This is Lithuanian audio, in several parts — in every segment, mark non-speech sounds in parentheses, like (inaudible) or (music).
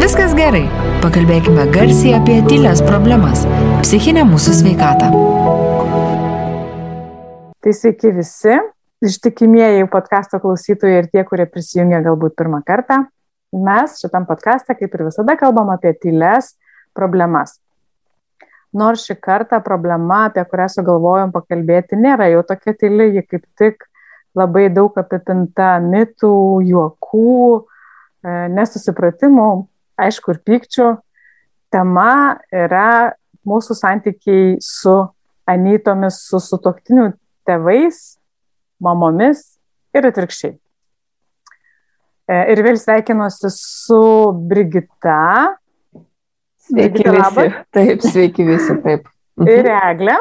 viskas gerai. Pakalbėkime garsiai apie tylės problemas - psichinę mūsų sveikatą. Tai sveiki visi, ištikimieji podkasto klausytojai ir tie, kurie prisijungia galbūt pirmą kartą. Mes šitam podkastą, kaip ir visada, kalbam apie tylės problemas. Nors šį kartą problema, apie kurią sugalvojom pakalbėti, nėra jau tokia tyli, ji kaip tik labai daug apipinta mitų, juokų, e, nesusipratimų, aišku, ir pykčių. Tema yra mūsų santykiai su anytomis, su sutoktinių tėvais, mamomis ir atvirkščiai. E, ir vėl sveikinuosi su Brigita, Sveiki visi. Labas. Taip, sveiki visi, taip. Ir Eglė.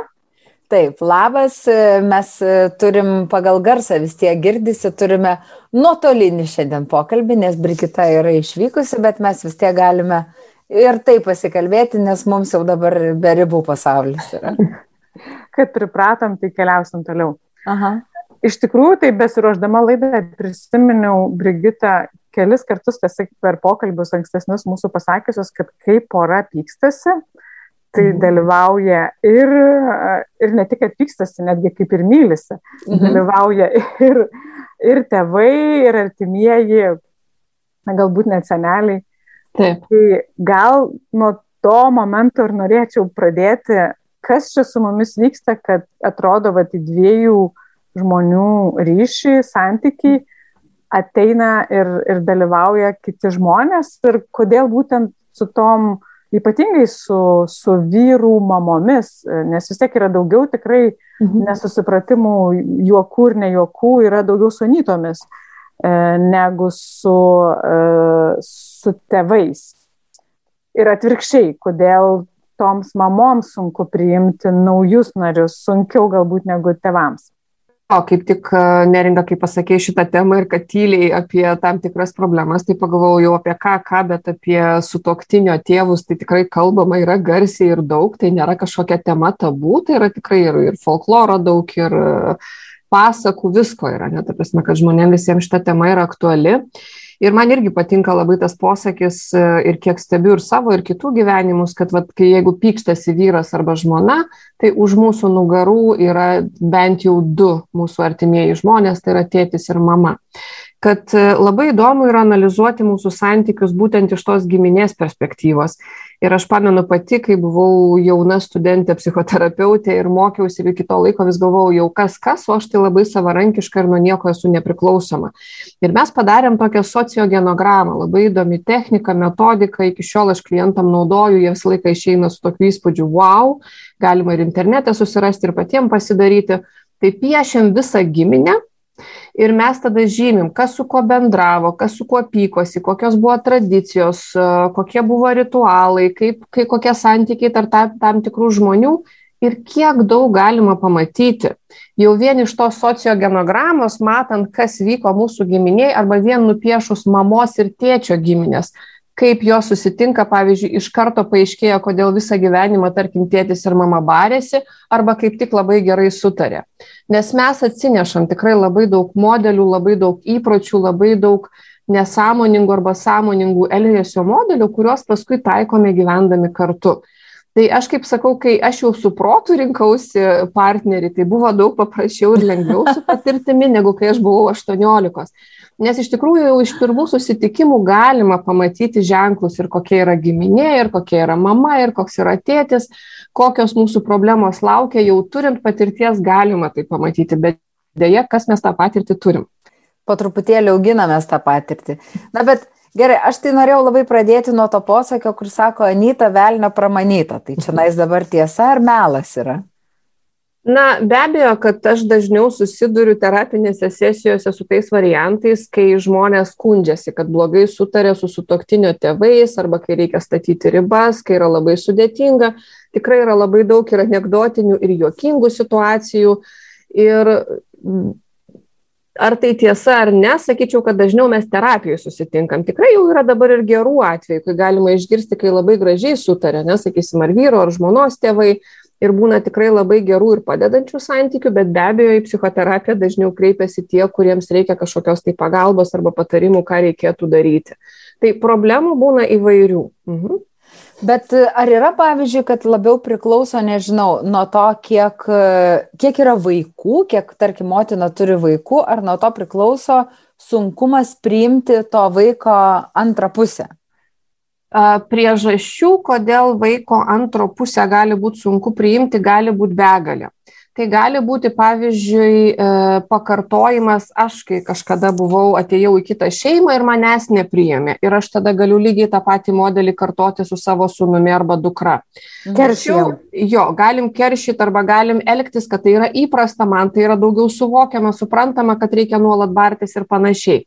Taip, labas, mes turim pagal garsą vis tiek girdisi, turime nuotolinį šiandien pokalbį, nes Brigita yra išvykusi, bet mes vis tiek galime ir taip pasikalbėti, nes mums jau dabar be ribų pasaulis yra. (laughs) Kad pripratom, tai keliausim toliau. Aha. Iš tikrųjų, tai besiruoždama laidą prisiminiau Brigitą kelis kartus tiesiog per pokalbius ankstesnius mūsų pasakysius, kad kai pora pykstasi, tai mhm. dalyvauja ir, ir ne tik, kad pykstasi, netgi kaip ir mylisi, mhm. dalyvauja ir, ir tėvai, ir artimieji, galbūt net seneliai. Taip. Tai gal nuo to momento ir norėčiau pradėti, kas čia su mumis vyksta, kad atrodo, va, į dviejų žmonių ryšį, santykiai ateina ir, ir dalyvauja kiti žmonės ir kodėl būtent su tom, ypatingai su, su vyrų mamomis, nes vis tiek yra daugiau tikrai mhm. nesusipratimų, juokų ir ne juokų, yra daugiau su anytomis e, negu su, e, su tėvais. Ir atvirkščiai, kodėl toms mamoms sunku priimti naujus narius, sunkiau galbūt negu tėvams. O kaip tik neringa, kai pasakė šitą temą ir kad tyliai apie tam tikras problemas, tai pagalvojau jau apie ką, ką, bet apie sutoktinio tėvus tai tikrai kalbama yra garsiai ir daug, tai nėra kažkokia tema tabų, tai yra tikrai ir, ir folkloro daug, ir pasakų, visko yra, net, prasme, kad žmonėms visiems šita tema yra aktuali. Ir man irgi patinka labai tas posakis e, ir kiek stebiu ir savo, ir kitų gyvenimus, kad vat, kai jeigu pykstasi vyras arba žmona, tai už mūsų nugarų yra bent jau du mūsų artimieji žmonės, tai yra tėtis ir mama kad e, labai įdomu yra analizuoti mūsų santykius būtent iš tos giminės perspektyvos. Ir aš pamenu pati, kai buvau jauna studentė psichoterapeutė ir mokiausi ir iki to laiko vis galvojau, jau kas kas, o aš tai labai savarankiška ir nuo nieko esu nepriklausoma. Ir mes padarėm tokią sociogenogramą, labai įdomi technika, metodika, iki šiol aš klientam naudoju, jie visą laiką išeina su tokiu įspūdžiu, wow, galima ir internete susirasti ir patiems pasidaryti. Tai piešiam visą giminę, Ir mes tada žymim, kas su kuo bendravo, kas su kuo pykosi, kokios buvo tradicijos, e, kokie buvo ritualai, kaip, kaip kokie santykiai tarp tam, tam tikrų žmonių ir kiek daug galima pamatyti. Jau vien iš tos sociogenogramos, matant, kas vyko mūsų giminiai, arba vien nupiešus mamos ir tėčio giminės, kaip jos susitinka, pavyzdžiui, iš karto paaiškėjo, kodėl visą gyvenimą, tarkim, tėtis ir mama barėsi, arba kaip tik labai gerai sutarė. Nes mes atsinešam tikrai labai daug modelių, labai daug įpročių, labai daug nesąmoningų arba sąmoningų elgesio modelių, kuriuos paskui taikome gyvendami kartu. Tai aš kaip sakau, kai aš jau su protu rinkausi partnerį, tai buvo daug paprasčiau ir lengviau su patirtimi, negu kai aš buvau 18 nes iš tikrųjų jau iš pirmų susitikimų galima pamatyti ženklus ir kokia yra giminė, ir kokia yra mama, ir koks yra tėtis, kokios mūsų problemos laukia, jau turint patirties galima tai pamatyti, bet dėja, kas mes tą patirtį turim. Po truputėlį auginamės tą patirtį. Na, bet Gerai, aš tai norėjau labai pradėti nuo to posakio, kur sako, Anyta velnio pramanyta. Tai čia nais dabar tiesa ar melas yra? Na, be abejo, kad aš dažniau susiduriu terapinėse sesijose su tais variantais, kai žmonės skundžiasi, kad blogai sutarė su sutoktinio tėvais arba kai reikia statyti ribas, kai yra labai sudėtinga. Tikrai yra labai daug ir anegdotinių ir juokingų situacijų. Ir ar tai tiesa ar ne, sakyčiau, kad dažniau mes terapijoje susitinkam. Tikrai jau yra dabar ir gerų atvejų, kai galima išgirsti, kai labai gražiai sutarė, nesakysim, ar vyro, ar žmonos tėvai ir būna tikrai labai gerų ir padedančių santykių, bet be abejo į psichoterapiją dažniau kreipiasi tie, kuriems reikia kažkokios tai pagalbos arba patarimų, ką reikėtų daryti. Tai problemų būna įvairių. Mhm. Bet e, ar yra, pavyzdžiui, kad labiau priklauso, nežinau, nuo to, kiek, kiek yra vaikų, kiek, tarkim, motina turi vaikų, ar nuo to priklauso sunkumas priimti to vaiko antrą pusę? Priežasčių, kodėl vaiko antro pusę gali būti sunku priimti, gali būti begalė. Tai gali būti, pavyzdžiui, e, pakartojimas, aš kai kažkada buvau, atėjau į kitą šeimą ir manęs nepriėmė. Ir aš tada galiu lygiai tą patį modelį kartoti su savo sunumi arba dukra. Keršijam. Jo, galim keršyti arba galim elgtis, kad tai yra įprasta, man tai yra daugiau suvokiama, suprantama, kad reikia nuolat bartis ir panašiai.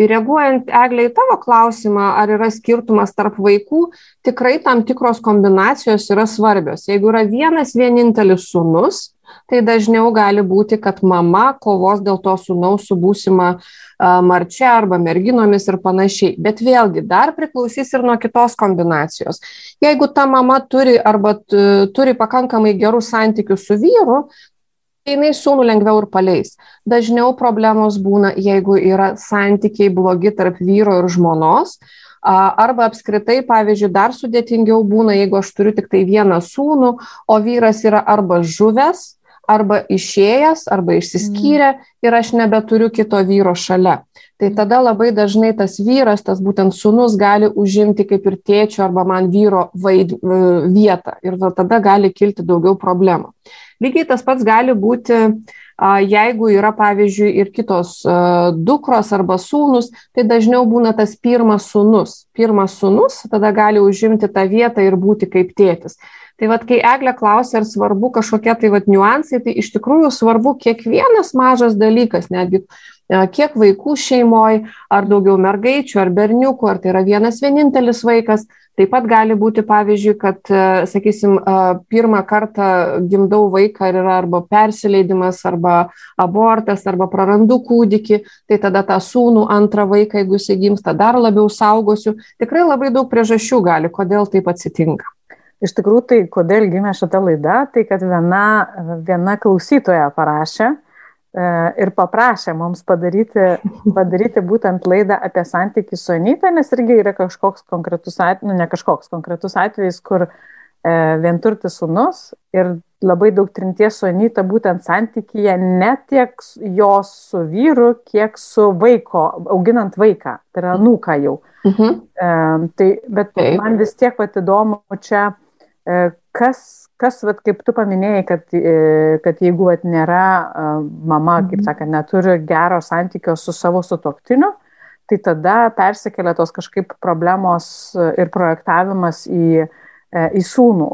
Ir reaguojant, Eglė, į tavo klausimą, ar yra skirtumas tarp vaikų, tikrai tam tikros kombinacijos yra svarbios. Jeigu yra vienas vienintelis sunus, tai dažniau gali būti, kad mama kovos dėl to sunaus su būsima marčia arba merginomis ir panašiai. Bet vėlgi, dar priklausys ir nuo kitos kombinacijos. Jeigu ta mama turi arba turi pakankamai gerų santykių su vyru, jinai sūnų lengviau ir paleis. Dažniau problemos būna, jeigu yra santykiai blogi tarp vyro ir žmonos, Arba apskritai, pavyzdžiui, dar sudėtingiau būna, jeigu aš turiu tik tai vieną sūnų, o vyras yra arba žuvęs, arba išėjęs, arba išsiskyrė mm. ir aš nebeturiu kito vyro šalia. Tai tada labai dažnai tas vyras, tas būtent sunus gali užimti kaip ir tėčio arba man vyro vaid, vietą ir tada gali kilti daugiau problemų. Lygiai tas pats gali būti, jeigu yra, pavyzdžiui, ir kitos dukros arba sūnus, tai dažniau būna tas pirmas sūnus. Pirmas sūnus tada gali užimti tą vietą ir būti kaip tėtis. Tai vad, kai Eglė klausė, ar svarbu kažkokie tai vad niuansai, tai iš tikrųjų svarbu kiekvienas mažas dalykas, netgi kiek vaikų šeimoje, ar daugiau mergaičių, ar berniukų, ar tai yra vienas vienintelis vaikas. Taip pat gali būti, pavyzdžiui, kad, sakysim, pirmą kartą gimdau vaiką ir yra arba persileidimas, arba abortas, arba prarandu kūdikį, tai tada tą sūnų antrą vaiką, jeigu jis įgimsta, dar labiau saugosiu. Tikrai labai daug priežasčių gali, kodėl taip atsitinka. Iš tikrųjų, tai kodėl gimė šita laida, tai kad viena, viena klausytoja parašė e, ir paprašė mums padaryti, padaryti būtent laidą apie santykį su Anyta, nes irgi yra kažkoks konkretus atvejis, nu ne kažkoks konkretus atvejis, kur e, vienturtis sunus ir labai daug trinties su Anyta būtent santykyje ne tiek jos su vyru, kiek su vaiko, auginant vaiką, tai yra nūka jau. Mhm. E, tai, bet Taip. man vis tiek pat įdomu čia kas, kas vat, kaip tu paminėjai, kad, e, kad jeigu vat, nėra e, mama, kaip mhm. sakant, neturi gero santykio su savo sutoktiniu, tai tada persikelia tos kažkaip problemos ir projektavimas į, į sūnų.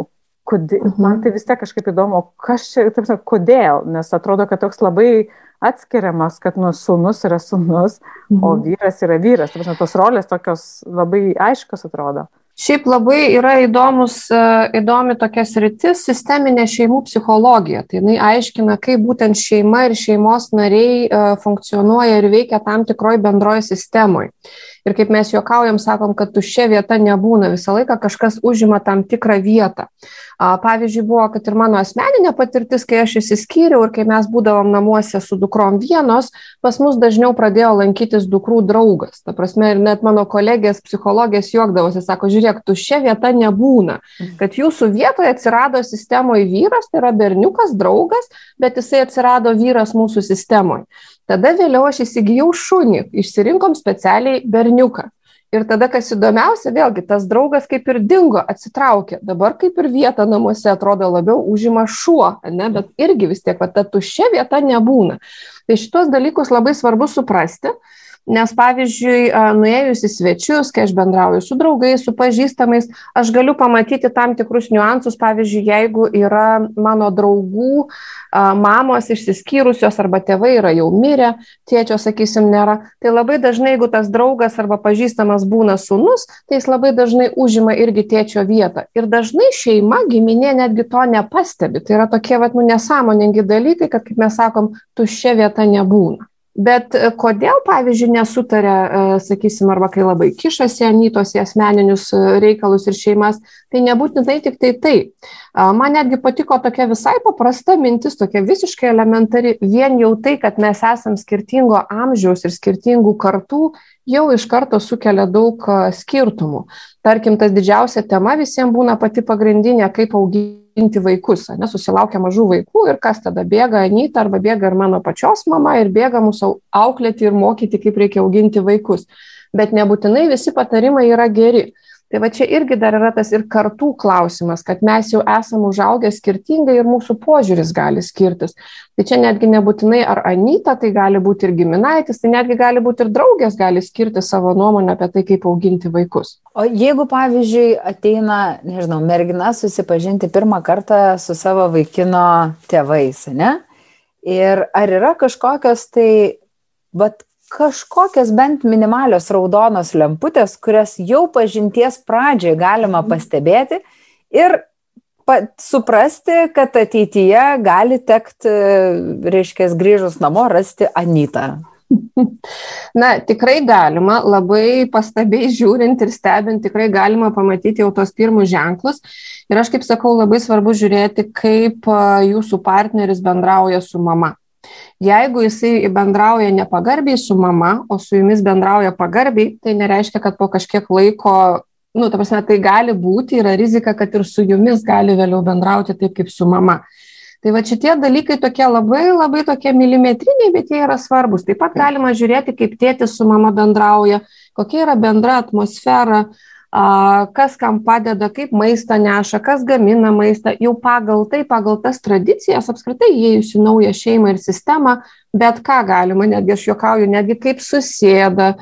Kodėl, mhm. man tai vis tiek kažkaip įdomu, kas čia, taip sakant, kodėl, nes atrodo, kad toks labai atskiriamas, kad nu sūnus yra sūnus, mhm. o vyras yra vyras. Taip, tos rolės tokios labai aiškios atrodo. Šiaip labai yra įdomus, e, įdomi tokia sritis - sisteminė šeimų psichologija. Tai jinai aiškina, kaip būtent šeima ir šeimos nariai e, funkcionuoja ir veikia tam tikroj bendroje sistemoje. Ir kaip mes juokaujam, sakom, kad tuščia vieta nebūna, visą laiką kažkas užima tam tikrą vietą. Pavyzdžiui, buvo, kad ir mano asmeninė patirtis, kai aš įsiskyriau ir kai mes būdavom namuose su dukrom vienos, pas mus dažniau pradėjo lankytis dukrų draugas. Ta prasme, ir net mano kolegės psichologės juokdavosi, sako, žiūrėk, tu šia vieta nebūna, kad jūsų vietoje atsirado sistemoje vyras, tai yra berniukas, draugas, bet jisai atsirado vyras mūsų sistemoje. Tada vėliau aš įsigijau šunį, išsirinkom specialiai berniuką. Ir tada, kas įdomiausia, vėlgi tas draugas kaip ir dingo, atsitraukė. Dabar kaip ir vieta namuose atrodo labiau užima šuo, ne? bet irgi vis tiek, va, ta tuščia vieta nebūna. Tai šitos dalykus labai svarbu suprasti. Nes pavyzdžiui, nuėjus į svečius, kai aš bendrauju su draugais, su pažįstamais, aš galiu pamatyti tam tikrus niuansus. Pavyzdžiui, jeigu yra mano draugų mamos išsiskyrusios arba tėvai yra jau mirę, tėčio, sakysim, nėra, tai labai dažnai, jeigu tas draugas arba pažįstamas būna sunus, tai jis labai dažnai užima irgi tėčio vietą. Ir dažnai šeima, giminė netgi to nepastebi. Tai yra tokie, vad, nu, nesąmoningi dalykai, kad, kaip mes sakom, tuščia vieta nebūna. Bet e, kodėl, pavyzdžiui, nesutarė, e, sakysim, arba kai labai kišasi anytos į asmeninius e, reikalus ir šeimas, tai nebūtinai tik tai tai. Man netgi patiko tokia visai paprasta mintis, tokia visiškai elementari, vien jau tai, kad mes esam skirtingo amžiaus ir skirtingų kartų, jau iš karto sukelia daug skirtumų. Tarkim, tas didžiausia tema visiems būna pati pagrindinė, kaip auginti vaikus, ne, susilaukia mažų vaikų ir kas tada bėga Anyta arba bėga ir mano pačios mama ir bėga mūsų auklėti ir mokyti, kaip reikia auginti vaikus. Bet nebūtinai visi patarimai yra geri. Tai va čia irgi dar yra tas ir kartų klausimas, kad mes jau esame užaugę skirtingai ir mūsų požiūris gali skirtis. Tai čia netgi nebūtinai ar Anyta, tai gali būti ir giminaitis, tai netgi gali būti ir draugės gali skirti savo nuomonę apie tai, kaip auginti vaikus. O jeigu, pavyzdžiui, ateina, nežinau, mergina susipažinti pirmą kartą su savo vaikino tėvais, ne? Ir ar yra kažkokios tai, bet kažkokios bent minimalios raudonos lemputės, kurias jau pažinties pradžiai galima mhm. pastebėti ir suprasti, kad ateityje gali tekti, reiškia, grįžus namo rasti Anytą. (laughs) Na, tikrai galima, labai pastabiai žiūrint ir stebint, tikrai galima pamatyti jau tos pirmus ženklus. Ir aš kaip sakau, labai svarbu žiūrėti, kaip jūsų partneris bendrauja su mama. Jeigu jisai bendrauja nepagarbiai su mama, o su jumis bendrauja pagarbiai, tai nereiškia, kad po kažkiek laiko, nu, ta prasme, tai gali būti, yra rizika, kad ir su jumis gali vėliau bendrauti taip kaip su mama. Tai va šitie dalykai tokie labai labai tokie milimetriniai, bet jie yra svarbus. Taip pat galima žiūrėti, kaip tėtis su mama bendrauja, kokia yra bendra atmosfera, uh, kas kam padeda, kaip maistą neša, kas gamina maistą, jau pagal tai, pagal tas tradicijas, apskritai įėjus į naują šeimą ir sistemą, bet ką galima, netgi aš juokauju, netgi kaip susėda,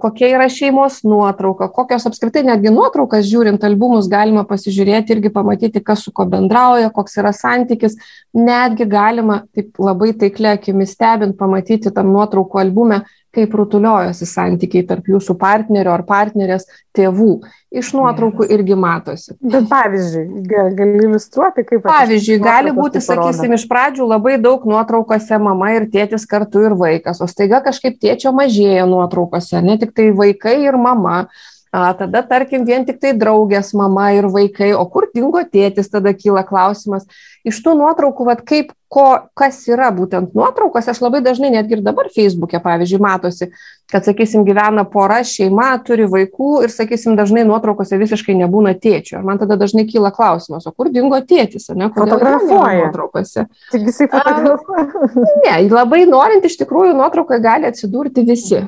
kokia yra šeimos nuotrauka, kokios apskritai netgi nuotraukas žiūrint albumus galima pasižiūrėti irgi pamatyti, kas su ko bendrauja, koks yra santykis, netgi galima taip labai taiklė akimi stebint pamatyti tam nuotraukų albume, kaip rutuliojasi santykiai tarp jūsų partnerio ar partnerės tėvų. Iš nuotraukų irgi matosi. Bet pavyzdžiui, gali iliustruoti, kaip. Pavyzdžiui, gali būti, sakysim, iš pradžių labai daug nuotraukose mama ir tėtis kartu ir vaikas, o staiga kažkaip tėčio mažėja nuotraukose, ne tik tai vaikai ir mama. A, tada, tarkim, vien tik tai draugės mama ir vaikai, o kur dingo tėtis, tada kyla klausimas. Iš tų nuotraukų, vat, kaip ko, kas yra būtent nuotraukos, aš labai dažnai netgi ir dabar Facebook'e, pavyzdžiui, matosi, kad, sakysim, gyvena pora, šeima, turi vaikų ir, sakysim, dažnai nuotraukose visiškai nebūna tėčio. Ir man tada dažnai kyla klausimas, o kur dingo tėtis, ne? Fotografuoja nuotraukose. Tik jisai fotografuoja. Ne, labai norint, iš tikrųjų, nuotraukai gali atsidurti visi.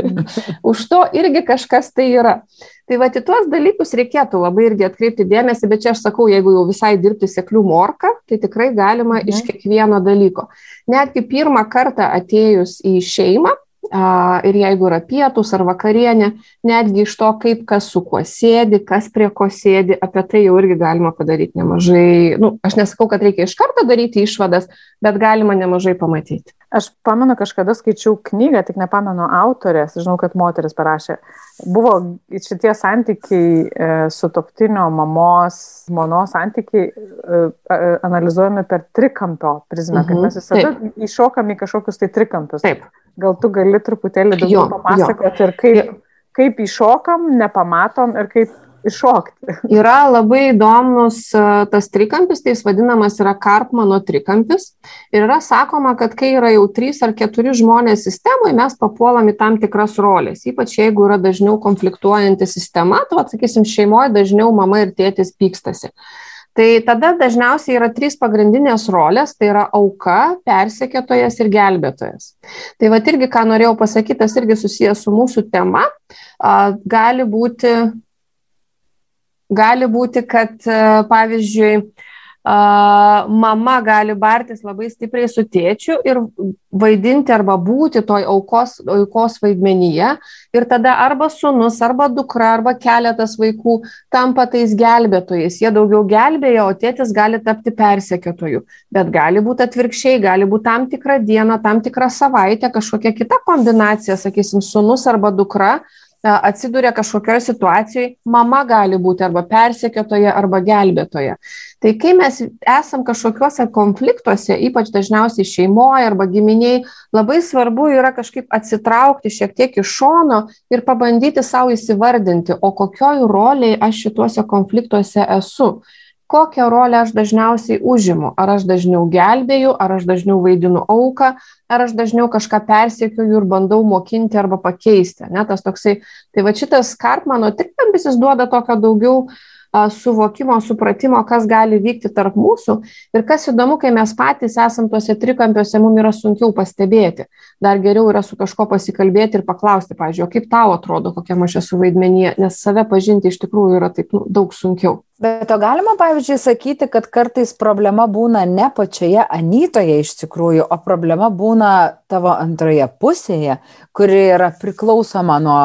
(laughs) Už to irgi kažkas tai yra. Tai va, į tuos dalykus reikėtų labai irgi atkreipti dėmesį, bet čia aš sakau, jeigu jau visai dirbti seklių morką, tai tikrai galima mhm. iš kiekvieno dalyko. Netgi pirmą kartą atėjus į šeimą, ir jeigu yra pietus ar vakarienė, netgi iš to, kaip kas su kuo sėdi, kas prie ko sėdi, apie tai jau irgi galima padaryti nemažai. Nu, aš nesakau, kad reikia iš karto daryti išvadas, bet galima nemažai pamatyti. Aš pamenu, kažkada skaičiau knygą, tik nepamenu autorės, žinau, kad moteris parašė. Buvo šitie santykiai e, su toktinio mamos, monos santykiai e, analizuojami per trikampio prizmę, kad mhm. mes visada Taip. iššokam į kažkokius tai trikampius. Taip. Gal tu gali truputėlį daugiau papasakoti ir kaip, kaip iššokam, nepamatom ir kaip iššokti. Yra labai įdomus e, tas trikampis, tai jis vadinamas yra Karpmano trikampis. Ir yra sakoma, kad kai yra jau trys ar keturi žmonės sistemoje, mes papuolam į tam tikras rolės. Ypač jeigu yra dažniau konfliktuojanti sistema, tai atsakysim, šeimoje dažniau mama ir tėtis pykstasi. Tai tada dažniausiai yra trys pagrindinės rolės - tai yra auka, persekėtojas ir gelbėtojas. Tai va irgi, ką norėjau pasakyti, tas irgi susijęs su mūsų tema, gali būti gali būti, kad pavyzdžiui, mama gali bartis labai stipriai su tėčiu ir vaidinti arba būti toj aukos, aukos vaidmenyje ir tada arba sunus, arba dukra, arba keletas vaikų tampa tais gelbėtojais. Jie daugiau gelbėja, o tėtis gali tapti persekiotoju. Bet gali būti atvirkščiai, gali būti tam tikrą dieną, tam tikrą savaitę, kažkokia kita kombinacija, sakysim, sunus arba dukra atsiduria kažkokioje situacijoje, mama gali būti arba persekiotoje, arba gelbėtoje. Tai kai mes esam kažkokiuose konfliktuose, ypač dažniausiai šeimoje arba giminiai, labai svarbu yra kažkaip atsitraukti šiek tiek iš šono ir pabandyti savo įsivardinti, o kokioj roliai aš šituose konfliktuose esu kokią rolę aš dažniausiai užimu. Ar aš dažniau gelbėju, ar aš dažniau vaidinu auką, ar aš dažniau kažką persiekiuoju ir bandau mokinti arba pakeisti. Ne, tas toksai, tai va šitas Kartmano trikampis jis duoda tokio daugiau uh, suvokimo, supratimo, kas gali vykti tarp mūsų. Ir kas įdomu, kai mes patys esam tuose trikampiuose, mums yra sunkiau pastebėti. Dar geriau yra su kažko pasikalbėti ir paklausti, pažiūrėjau, kaip tau atrodo, kokia aš esu vaidmenyje, nes save pažinti iš tikrųjų yra taip nu, daug sunkiau. Bet to galima, pavyzdžiui, sakyti, kad kartais problema būna ne pačioje Anytoje iš tikrųjų, o problema būna tavo antroje pusėje, kuri yra priklausoma nuo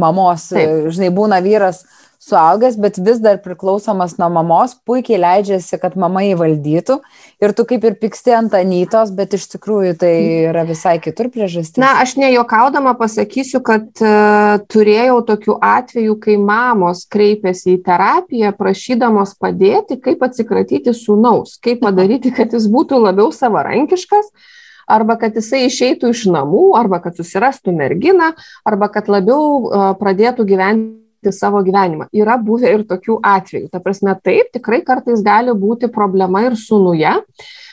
mamos. Taip. Žinai, būna vyras suaugęs, bet vis dar priklausomas nuo mamos, puikiai leidžiasi, kad mama įvaldytų ir tu kaip ir piksti ant anytos, bet iš tikrųjų tai yra visai kitur priežastis. Na, aš nejuokaudama pasakysiu, kad uh, turėjau tokių atvejų, kai mamos kreipėsi į terapiją, prašydamos padėti, kaip atsikratyti sūnaus, kaip padaryti, kad jis būtų labiau savarankiškas arba kad jisai išeitų iš namų, arba kad susirastų merginą, arba kad labiau uh, pradėtų gyventi savo gyvenimą. Yra buvę ir tokių atvejų. Ta prasme, taip, tikrai kartais gali būti problema ir sunuje.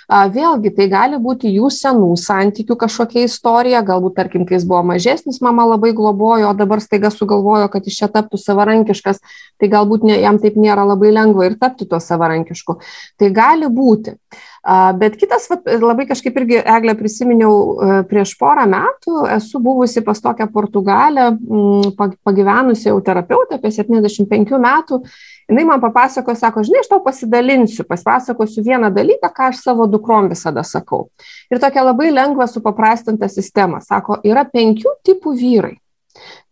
Vėlgi, tai gali būti jų senų santykių kažkokia istorija, galbūt, tarkim, kai jis buvo mažesnis, mama labai globojo, o dabar staiga sugalvojo, kad iš čia taptų savarankiškas, tai galbūt ne, jam taip nėra labai lengva ir tapti tuo savarankišku. Tai gali būti. Bet kitas, labai kažkaip irgi, Eglė, prisiminiau e, prieš porą metų, esu buvusi pas tokią Portugalę, pagyvenusi jau terapeutę apie 75 metų. Jis man papasako, sako, žinai, aš tau pasidalinsiu, pasipasakosiu vieną dalyką, ką aš savo dukrom visada sakau. Ir tokia labai lengva supaprastinta sistema. Sako, yra penkių tipų vyrai.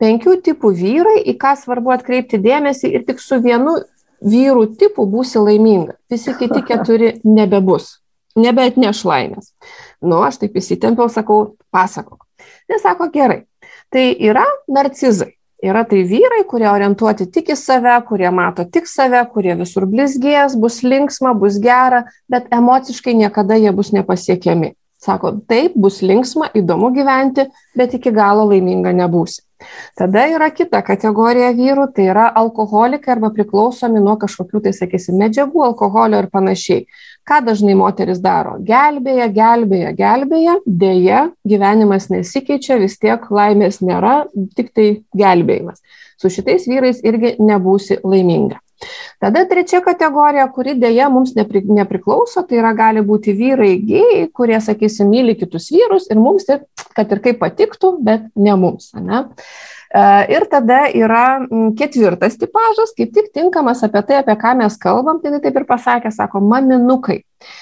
Penkių tipų vyrai, į ką svarbu atkreipti dėmesį ir tik su vienu vyrų tipų būsi laiminga. Visi kiti keturi nebebus, nebeatneš laimės. Nu, aš taip įsitempiau, sakau, pasakok. Jis sako, gerai. Tai yra narcizai. Yra tai vyrai, kurie orientuoti tik į save, kurie mato tik save, kurie visur blizgės, bus linksma, bus gera, bet emociškai niekada jie bus nepasiekiami. Sako, taip, bus linksma, įdomu gyventi, bet iki galo laiminga nebūsi. Tada yra kita kategorija vyrų, tai yra alkoholikai arba priklausomi nuo kažkokių, tai sakysim, medžiagų, alkoholio ir panašiai. Ką dažnai moteris daro? Gelbėja, gelbėja, gelbėja, dėja, gyvenimas nesikeičia, vis tiek laimės nėra, tik tai gelbėjimas. Su šitais vyrais irgi nebūsi laiminga. Tada trečia kategorija, kuri dėja mums nepri, nepriklauso, tai yra gali būti vyrai gėjai, kurie, sakysim, myli kitus vyrus ir mums, kad ir kaip patiktų, bet ne mums. Ne? E, ir tada yra ketvirtas tipažas, kaip tik tinkamas apie tai, apie ką mes kalbam, tai taip ir pasakė, sako, maminukai.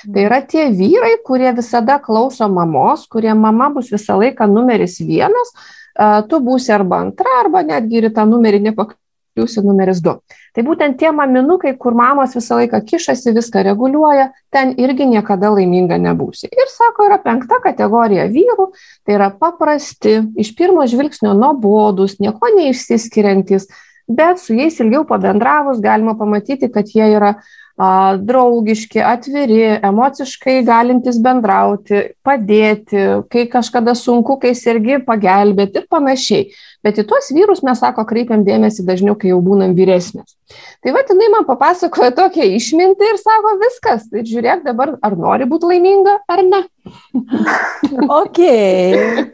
Tai yra tie vyrai, kurie visada klauso mamos, kurie mama bus visą laiką numeris vienas, e, tu būsi arba antra, arba netgi ir tą numerį nepakliūsi pliusų numeris du. Tai būtent tie maminukai, kur mamos visą laiką kišasi, viską reguliuoja, ten irgi niekada laiminga nebūsi. Ir sako, yra penkta kategorija vyrų, tai yra paprasti, iš pirmo žvilgsnio nuobodus, nieko neišsiskiriantis, bet su jais ilgiau pabendravus galima pamatyti, kad jie yra a, draugiški, atviri, emociškai galintys bendrauti, padėti, kai kažkada sunku, kai sergi, pagelbėti ir panašiai. Bet į tuos vyrus mes, sako, kreipiam dėmesį dažniau, kai jau būnam vyresnės. Tai va, jinai man papasakojo tokią išmintį ir sako, viskas, tai žiūrėk dabar, ar nori būti laiminga, ar ne. (laughs) ok.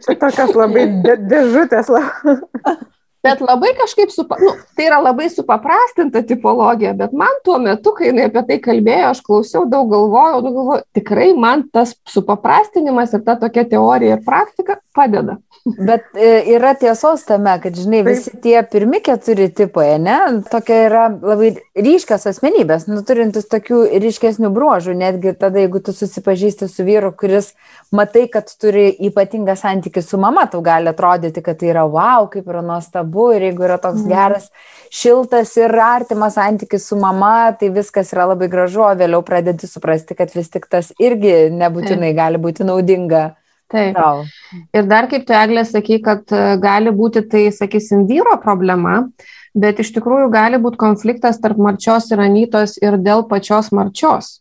Čia tokios labai dėžutės. (laughs) Bet labai kažkaip, supa, nu, tai yra labai supaprastinta tipologija, bet man tuo metu, kai jinai apie tai kalbėjo, aš klausiau, daug galvojau, daug galvojau, tikrai man tas supaprastinimas ir ta tokia teorija ir praktika padeda. Bet e, yra tiesos tame, kad, žinai, visi tie pirmi keturi tipai, ne, tokia yra labai ryškios asmenybės, nu, turintis tokių ryškesnių bruožų, netgi tada, jeigu tu susipažįsti su vyru, kuris matai, kad turi ypatingą santykių su mama, tau gali atrodyti, kad tai yra wow, kaip yra nuostabu ir jeigu yra toks mm. geras, šiltas ir artimas santykis su mama, tai viskas yra labai gražu, o vėliau pradedi suprasti, kad vis tik tas irgi nebūtinai gali būti naudinga Taip. Tau. Ir dar kaip tu, Eglė, sakai, kad e, gali būti tai, sakysim, vyro problema, bet iš tikrųjų gali būti konfliktas tarp marčios ir anytos ir dėl pačios marčios.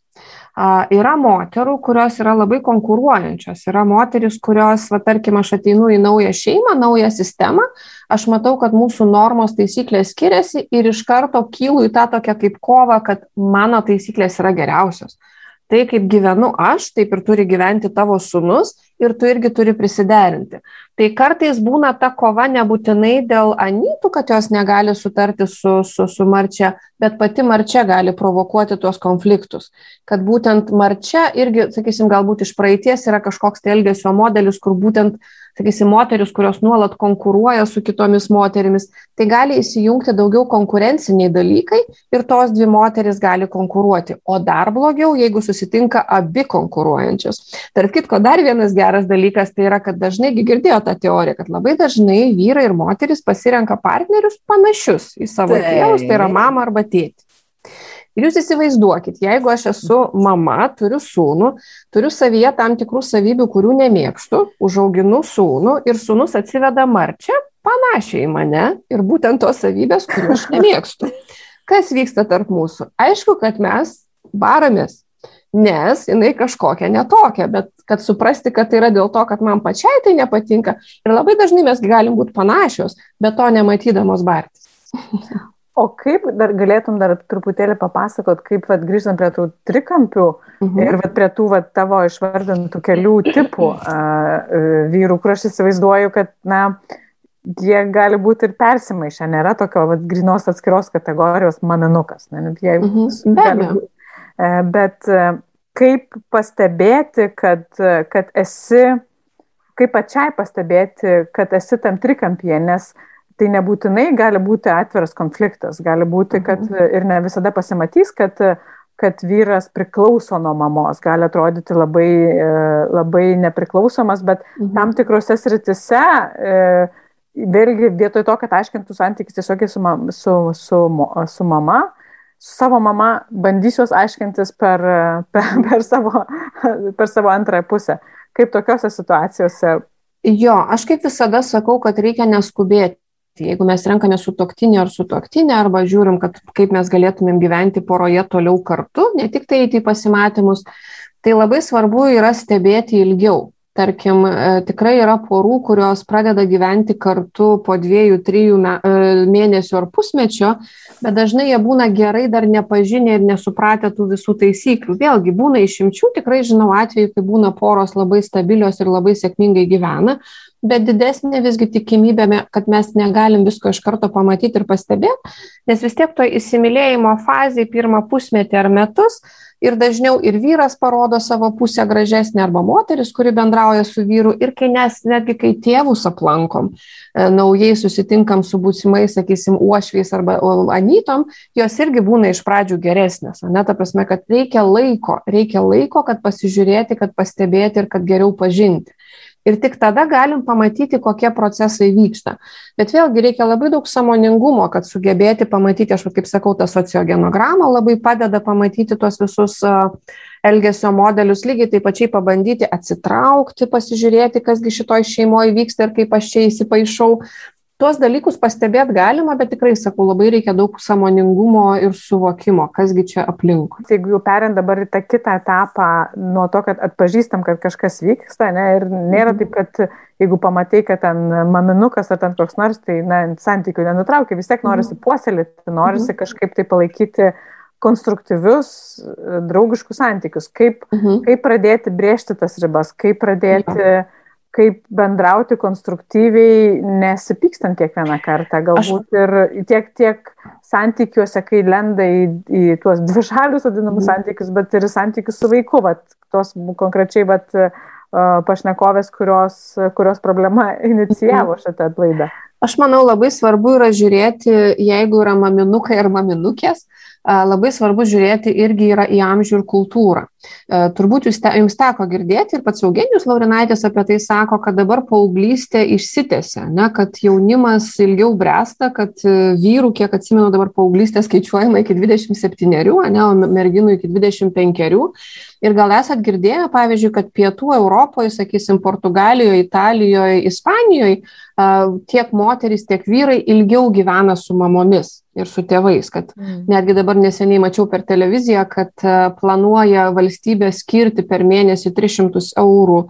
Yra moterų, kurios yra labai konkuruojančios. Yra moteris, kurios, va, tarkim, aš ateinu į naują šeimą, naują sistemą, aš matau, kad mūsų normos taisyklės skiriasi ir iš karto kylu į tą tokią kaip kovą, kad mano taisyklės yra geriausios tai, kaip gyvenu aš, taip ir turi gyventi tavo sunus ir tu irgi turi prisiderinti. Tai kartais būna ta kova nebūtinai dėl anytų, kad jos negali sutarti su, su, su marčia, bet pati marčia gali provokuoti tuos konfliktus. Kad būtent marčia irgi, sakysim, galbūt iš praeities yra kažkoks tai elgesio modelis, kur būtent uh, sakysim, moteris, kurios nuolat konkuruoja su kitomis moterimis, tai gali įsijungti daugiau konkurenciniai dalykai ir tos dvi moteris gali konkuruoti. O dar blogiau, jeigu susitinka abi konkuruojančios. Tark kitko, dar vienas geras dalykas tai yra, kad dažnai girdėjo tą teoriją, kad labai dažnai vyrai ir moteris pasirenka partnerius panašius į savo tėvus, tai yra mama arba tėtį. Ir jūs įsivaizduokit, jeigu aš esu mama, turiu sūnų, turiu savyje tam tikrų savybių, kurių nemėgstu, užauginu sūnų ir sūnus atsiveda marčią, panašiai į mane ir būtent tos savybės, kurių aš (laughs) nemėgstu. Kas vyksta tarp mūsų? Aišku, kad mes baramės, nes jinai kažkokia netokia, bet kad suprasti, kad tai yra dėl to, kad man pačiai tai nepatinka. Ir labai dažnai mes galim būti panašios, bet to nematydamos bartis. (laughs) O kaip dar galėtum dar truputėlį papasakot, kaip vat, grįžtant prie tų trikampių mhm. ir vat, prie tų vat, tavo išvardintų kelių tipų a, a, vyrų, kur aš įsivaizduoju, kad, na, jie gali būti ir persimaišę, nėra tokio vat, grinos atskiros kategorijos maminukas. Ne, jie, mhm. gali, e, bet e, kaip pastebėti, kad, kad esi, kaip pačiai pastebėti, kad esi tam trikampyje, nes tai nebūtinai gali būti atviras konfliktas, gali būti, kad mhm. ir ne visada pasimatys, kad, kad vyras priklauso nuo mamos, gali atrodyti labai, e, labai nepriklausomas, bet mhm. tam tikrose sritise, e, vėlgi vietoj to, kad aiškintų santykis tiesiog su, su, su, su mama, su savo mama bandysiuos aiškintis per, per, per, savo, per savo antrąją pusę. Kaip tokiuose situacijose Jo, aš kaip visada sakau, kad reikia neskubėti jeigu mes renkamės sutuoktinį ar sutuoktinę arba žiūrim, kad kaip mes galėtumėm gyventi poroje toliau kartu, ne tik tai eiti į pasimatymus, tai labai svarbu yra stebėti ilgiau. Tarkim, e, tikrai yra porų, kurios pradeda gyventi kartu po dviejų, trijų e, mėnesių ar pusmečio, bet dažnai jie būna gerai dar nepažinę ir nesupratę tų visų taisyklių. Vėlgi, būna išimčių, tikrai žinau atveju, kai būna poros labai stabilios ir labai sėkmingai gyvena, bet didesnė visgi tikimybė, kad mes negalim visko iš karto pamatyti ir pastebėti, nes vis tiek to įsimylėjimo fazėje pirmą pusmetį ar metus ir dažniau ir vyras parodo savo pusę gražesnę arba moteris, kuri bendrauja su vyru ir kai nes, netgi kai tėvus aplankom, e, naujai susitinkam su būsimais, sakysim, uošviais arba anytom, jos irgi būna iš pradžių geresnės. Ne, ta prasme, kad reikia laiko, reikia laiko, kad pasižiūrėti, kad pastebėti ir kad geriau pažinti ir tik tada galim pamatyti, kokie procesai vyksta. Bet vėlgi reikia labai daug samoningumo, kad sugebėti pamatyti, aš kaip sakau, tą sociogenogramą labai padeda pamatyti tuos visus elgesio modelius, lygiai taip pačiai pabandyti atsitraukti, pasižiūrėti, kasgi šitoj šeimoje vyksta ir kaip aš čia įsipaišau, tuos dalykus pastebėt galima, bet tikrai, sakau, labai reikia daug samoningumo ir suvokimo, kasgi čia aplink. Jeigu jau perint dabar į tą kitą etapą, nuo to, kad atpažįstam, kad kažkas vyksta, ne, ir nėra mhm. taip, kad jeigu pamatai, kad ten maminukas ar ten koks nors, tai na, santykių nenutraukia, vis tiek norisi mhm. puoselėti, norisi mhm. kažkaip tai palaikyti konstruktyvius, draugiškus santykius, kaip, mhm. kaip pradėti brėžti tas ribas, kaip pradėti ja kaip bendrauti konstruktyviai, nesipykstant kiekvieną kartą, galbūt Aš... ir tiek, tiek santykiuose, kai lenda į, į tuos dvišalius vadinamus mm. santykius, bet ir santykius su vaiku, vat, tos konkrečiai vat, pašnekovės, kurios, kurios problema (laughs) inicijavo mhm. šitą laidą. Aš manau, labai svarbu yra žiūrėti, jeigu yra maminukai ar maminukės, labai svarbu žiūrėti irgi yra į amžių ir kultūrą. Turbūt jūs te, jums teko girdėti ir pats Eugenijus Laurinaitis apie tai sako, kad dabar paauglystė išsitėse, ne, kad jaunimas ilgiau bręsta, kad e, vyrų, kiek atsimenu, dabar paauglystė skaičiuojama iki 27, ne, o merginų iki 25. Ir gal esat girdėję, pavyzdžiui, kad pietų Europoje, sakysim, Portugalijoje, Italijoje, Ispanijoje tiek moterys, tiek vyrai ilgiau gyvena su mamomis ir su tėvais, kad mm. netgi dabar neseniai mačiau per televiziją, kad planuoja valstybė skirti per mėnesį 300 eurų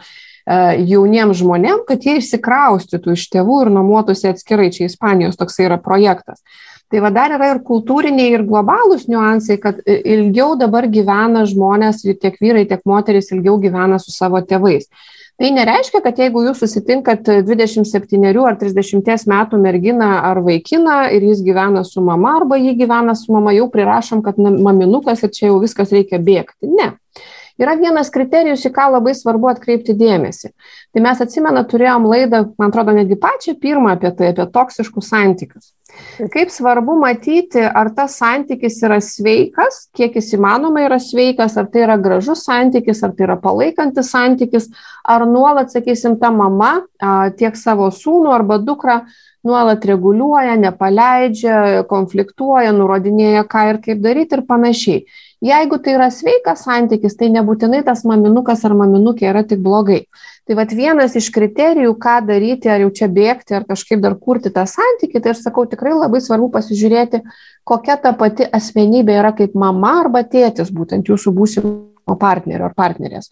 jauniems žmonėms, kad jie išsikraustytų iš tėvų ir nuomotųsi atskirai. Čia Ispanijos toksai yra projektas. Tai va dar yra ir kultūriniai, ir globalūs niuansai, kad e, ilgiau dabar gyvena žmonės, tiek vyrai, tiek moteris ilgiau gyvena su savo tėvais. Tai nereiškia, kad jeigu jūs susitinkat 27 ar 30 metų merginą ar vaikiną ir jis gyvena su mama arba jį gyvena su mama, jau prirašom, kad maminukas ir čia jau viskas reikia bėgti. Ne. Yra vienas kriterijus, į ką labai svarbu atkreipti dėmesį. Tai mes atsimena, turėjom laidą, man atrodo, netgi pačią pirmą apie tai, apie toksiškus santykius. Kaip svarbu matyti, ar tas santykis yra sveikas, kiek jis įmanoma yra sveikas, ar tai yra gražus santykis, ar tai yra palaikantis santykis, ar nuolat, sakysim, ta mama tiek savo sūnų arba dukrą nuolat reguliuoja, nepaleidžia, konfliktuoja, nurodinėja, ką ir kaip daryti ir panašiai. Jeigu tai yra sveikas santykis, tai nebūtinai tas maminukas ar maminukė yra tik blogai. Tai vad vienas iš kriterijų, ką daryti, ar jau čia bėgti, ar kažkaip dar kurti tą santykį, tai aš sakau, tikrai labai svarbu pasižiūrėti, kokia ta pati asmenybė yra kaip mama arba tėtis, būtent jūsų būsimo partnerio ar partnerės.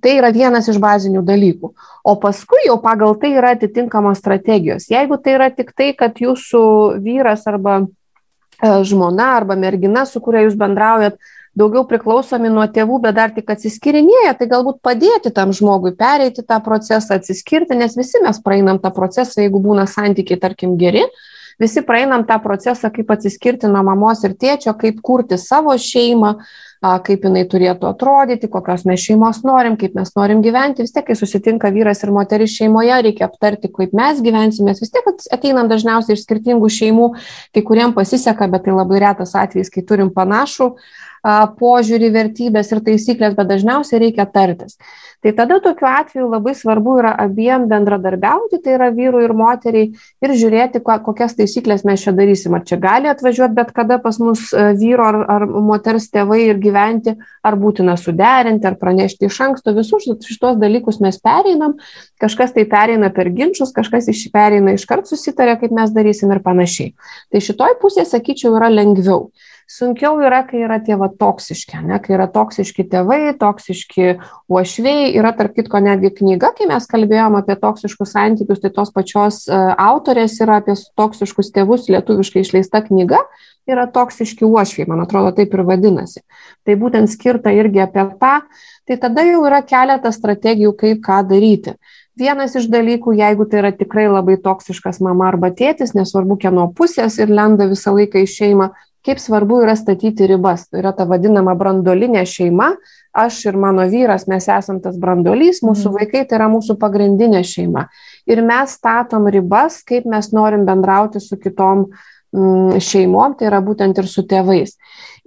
Tai yra vienas iš bazinių dalykų. O paskui jau pagal tai yra atitinkamos strategijos. Jeigu tai yra tik tai, kad jūsų vyras arba e, žmona arba mergina, su kuria jūs bendraujat, daugiau priklausomi nuo tėvų, bet dar tik atsiskirinėja, tai galbūt padėti tam žmogui pereiti tą procesą, atsiskirti, nes visi mes praeinam tą procesą, jeigu būna santykiai, tarkim, geri, visi praeinam tą procesą, kaip atsiskirti nuo mamos ir tėčio, kaip kurti savo šeimą, kaip jinai turėtų atrodyti, kokios mes šeimos norim, kaip mes norim gyventi. Vis tiek, kai susitinka vyras ir moteris šeimoje, reikia aptarti, kaip mes gyvensime. Vis tiek ateinam dažniausiai iš skirtingų šeimų, kai kuriem pasiseka, bet tai labai retas atvejis, kai turim panašų požiūrį, vertybės ir taisyklės, bet dažniausiai reikia tartis. Tai tada tokiu atveju labai svarbu yra abiem bendradarbiauti, tai yra vyrui ir moteriai, ir žiūrėti, kokias taisyklės mes čia darysim. Ar čia gali atvažiuoti bet kada pas mus e, vyro ar, ar moters tėvai ir gyventi, ar būtina suderinti, ar pranešti iš anksto. Visus šitos dalykus mes pereinam, kažkas tai pereina per ginčius, kažkas iš pereina iškart susitarė, kaip mes darysim ir panašiai. Tai šitoj pusėje, sakyčiau, yra lengviau. Sunkiau yra, kai yra tie va toksiški, ne, kai yra toksiški tėvai, toksiški uošviai. Yra, tarp kitko, netgi knyga, kai mes kalbėjom apie toksiškus santykius, tai tos pačios uh, autorės yra apie toksiškus tėvus lietuviškai išleista knyga, yra toksiški uošviai, man atrodo, taip ir vadinasi. Tai būtent skirta irgi apie tą, tai tada jau yra keletas strategijų, kaip ką daryti. Vienas iš dalykų, jeigu tai yra tikrai labai toksiškas mama arba tėtis, nesvarbu kieno pusės ir lenda visą laiką į šeimą, kaip svarbu yra statyti ribas. Tai yra ta vadinama brandolinė šeima. Aš ir mano vyras, mes esam tas brandolys, mūsų mm. vaikai tai yra mūsų pagrindinė šeima. Ir mes statom ribas, kaip mes norim bendrauti su kitom mm, šeimom, tai yra būtent ir su tėvais.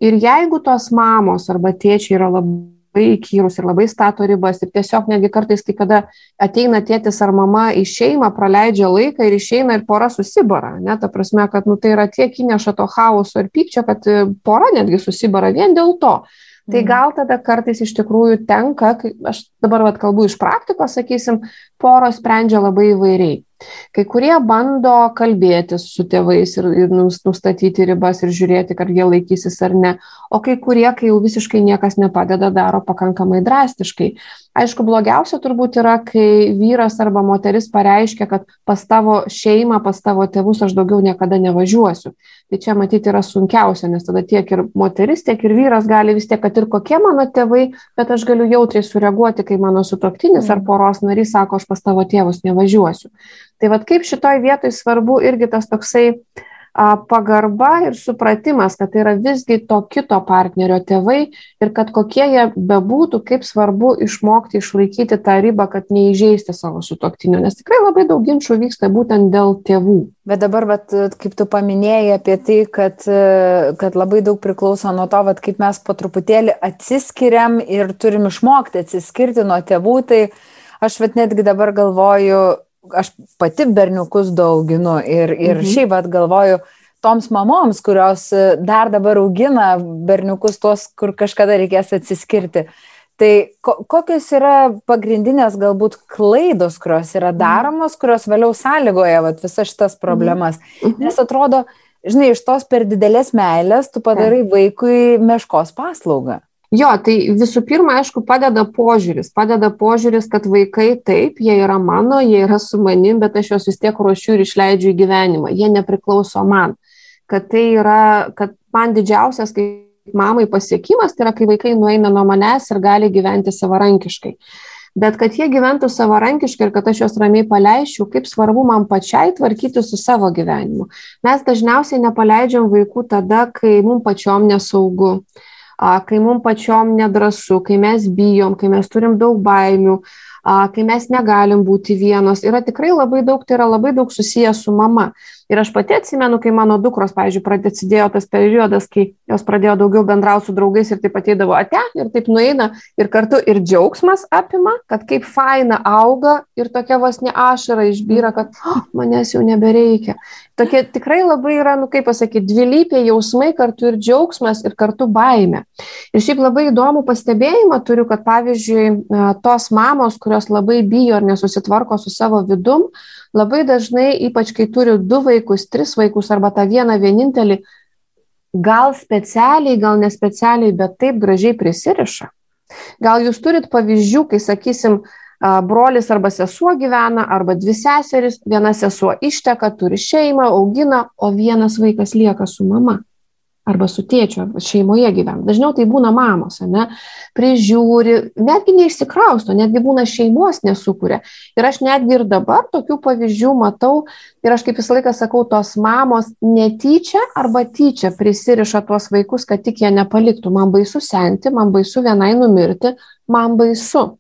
Ir jeigu tos mamos arba tėčiai yra labai labai įkyrus ir labai stato ribas ir tiesiog netgi kartais, kai kada ateina tėtis ar mama į šeimą, praleidžia laiką ir išeina ir pora susibara, ne, ta prasme, kad nu, tai yra tiek įneša to chaoso ir pykčio, kad e, pora netgi susibara vien dėl to. Tai mhm. gal tada kartais iš tikrųjų tenka, aš dabar vat, kalbu iš praktikos, sakysim, poros sprendžia labai įvairiai. Kai kurie bando kalbėtis su tėvais ir, ir nustatyti ribas ir žiūrėti, ar jie laikysis ar ne, o kai kurie, kai jau visiškai niekas nepadeda, daro pakankamai drastiškai. Aišku, blogiausia turbūt yra, kai vyras arba moteris pareiškia, kad pas tavo šeimą, pas tavo tėvus aš daugiau niekada nevažiuosiu. Tai čia matyti yra sunkiausia, nes tada tiek ir moteris, tiek ir vyras gali vis tiek, kad ir kokie mano tėvai, bet aš galiu jautriai sureaguoti, kai mano sutoktinis ar mm. poros narys sako, aš pas tavo tėvus nevažiuosiu. Tai vad kaip šitoj vietoj svarbu irgi tas toksai pagarba ir supratimas, kad tai yra visgi to kito partnerio tėvai ir kad kokie jie bebūtų, kaip svarbu išmokti išlaikyti tą ribą, kad neįžeisti savo sutoktinių, nes tikrai labai daug ginčių vyksta būtent dėl tėvų. Bet dabar, bet, kaip tu paminėjai apie tai, kad, kad labai daug priklauso nuo to, vat, kaip mes po truputėlį atsiskiriam ir turim išmokti atsiskirti nuo tėvų, tai aš vat netgi dabar galvoju, aš pati berniukus dauginu ir, ir mhm. šiaip pat galvoju, toms mamoms, kurios e, dar dabar augina berniukus tuos, kur kažkada reikės atsiskirti. Tai ko, kokios yra pagrindinės galbūt klaidos, kurios yra mhm. daromos, kurios vėliau sąlygoja vat, visas šitas problemas. Mhm. Nes atrodo, žinai, iš tos per didelės meilės tu padarai vaikui meškos paslaugą. Jo, tai visų pirma, aišku, padeda požiūris. Padeda požiūris, kad vaikai taip, jie yra mano, jie yra su manim, bet aš juos vis tiek ruošiu ir išleidžiu į gyvenimą. Jie nepriklauso man. Kad tai yra, kad man didžiausias kaip mamai pasiekimas, tai yra, kai vaikai nueina nuo manęs ir gali gyventi savarankiškai. Bet kad jie gyventų savarankiškai ir kad aš juos ramiai paleisčiau, kaip svarbu man pačiai tvarkyti su savo gyvenimu. Mes dažniausiai nepaleidžiam vaikų tada, kai mums pačiom nesaugu kai mums pačiom nedrasu, kai mes bijom, kai mes turim daug baimių, kai mes negalim būti vienos. Yra tikrai labai daug, tai yra labai daug susijęs su mama. Ir aš pati atsimenu, kai mano dukros, pavyzdžiui, pradėjo tas periodas, kai jos pradėjo daugiau bendrauti su draugais ir taip ateidavo ate ir taip nueina ir kartu ir džiaugsmas apima, kad kaip faina auga ir tokia vos ne ašara išbyra, kad oh, manęs jau nebereikia. Tokie tikrai labai yra, nu kaip pasakyti, dvilypiai jausmai, kartu ir džiaugsmas ir kartu baime. Ir šiaip labai įdomų pastebėjimą turiu, kad pavyzdžiui, tos mamos, kurios labai bijo ar nesusitvarko su savo vidum, labai dažnai, ypač kai turi du vaikus, tris vaikus arba tą vieną vienintelį, gal specialiai, gal nespecialiai, bet taip gražiai prisiriša. Gal jūs turit pavyzdžių, kai, sakysim, brolis arba sesuo gyvena, arba dvi seseris, viena sesuo išteka, turi šeimą, augina, o vienas vaikas lieka su mama arba su tėčiu, šeimoje gyvena. Dažniau tai būna mamos, ne, prižiūri, netgi neišsikrausto, netgi būna šeimos nesukuria. Ir aš netgi ir dabar tokių pavyzdžių matau ir aš kaip visą laiką sakau, tos mamos netyčia arba tyčia prisiriša tuos vaikus, kad tik jie nepaliktų. Man baisu senti, man baisu vienai numirti, man baisu.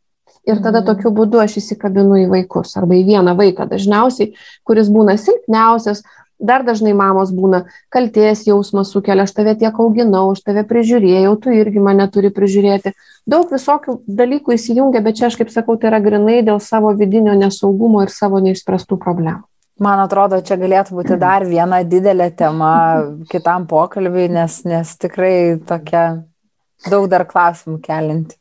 Ir tada mhm. tokiu būdu aš įsikabinu į vaikus arba į vieną vaiką dažniausiai, kuris būna silpniausias, Dar dažnai mamos būna kalties jausmas sukelia, aš tave tiek auginau, aš tave prižiūrėjau, tu irgi mane turi prižiūrėti. Daug visokių dalykų įsijungia, bet čia aš kaip sakau, tai yra grinai dėl savo vidinio nesaugumo ir savo neišspręstų problemų. Man atrodo, čia galėtų būti dar viena didelė tema (laughs) kitam pokalbiui, nes, nes tikrai tokia daug dar klausimų kelinti.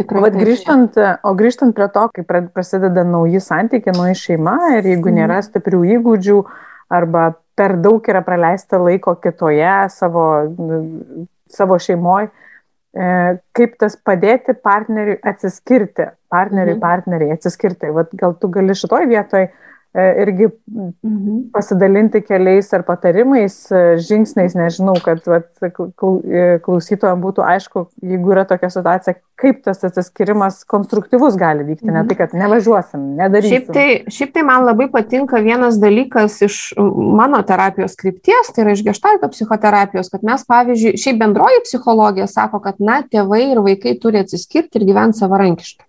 Tikrai. Vat grįžtant, o grįžtant prie to, kai prasideda nauji santykiai, nauja šeima ir jeigu mhm. nėra stiprių įgūdžių, mm arba per daug yra praleista laiko kitoje savo, savo šeimoje, kaip tas padėti partneriui atsiskirti, partneriui, mhm. partneriai atsiskirti. Vat gal tu gali šitoj vietoj E, irgi mhm. pasidalinti keliais ar patarimais, e, žingsniais, nežinau, kad vat, e, klausytojams būtų aišku, jeigu yra tokia situacija, kaip tas atsiskirimas konstruktyvus gali vykti, mhm. ne tai, kad nevažiuosim, nedarysim. Šiaip tai, šiaip tai man labai patinka vienas dalykas iš mano terapijos krypties, tai yra iš gestalto psichoterapijos, kad mes, pavyzdžiui, šiaip bendroji psichologija sako, kad, na, tėvai ir vaikai turi atsiskirti ir gyventi savarankiškai.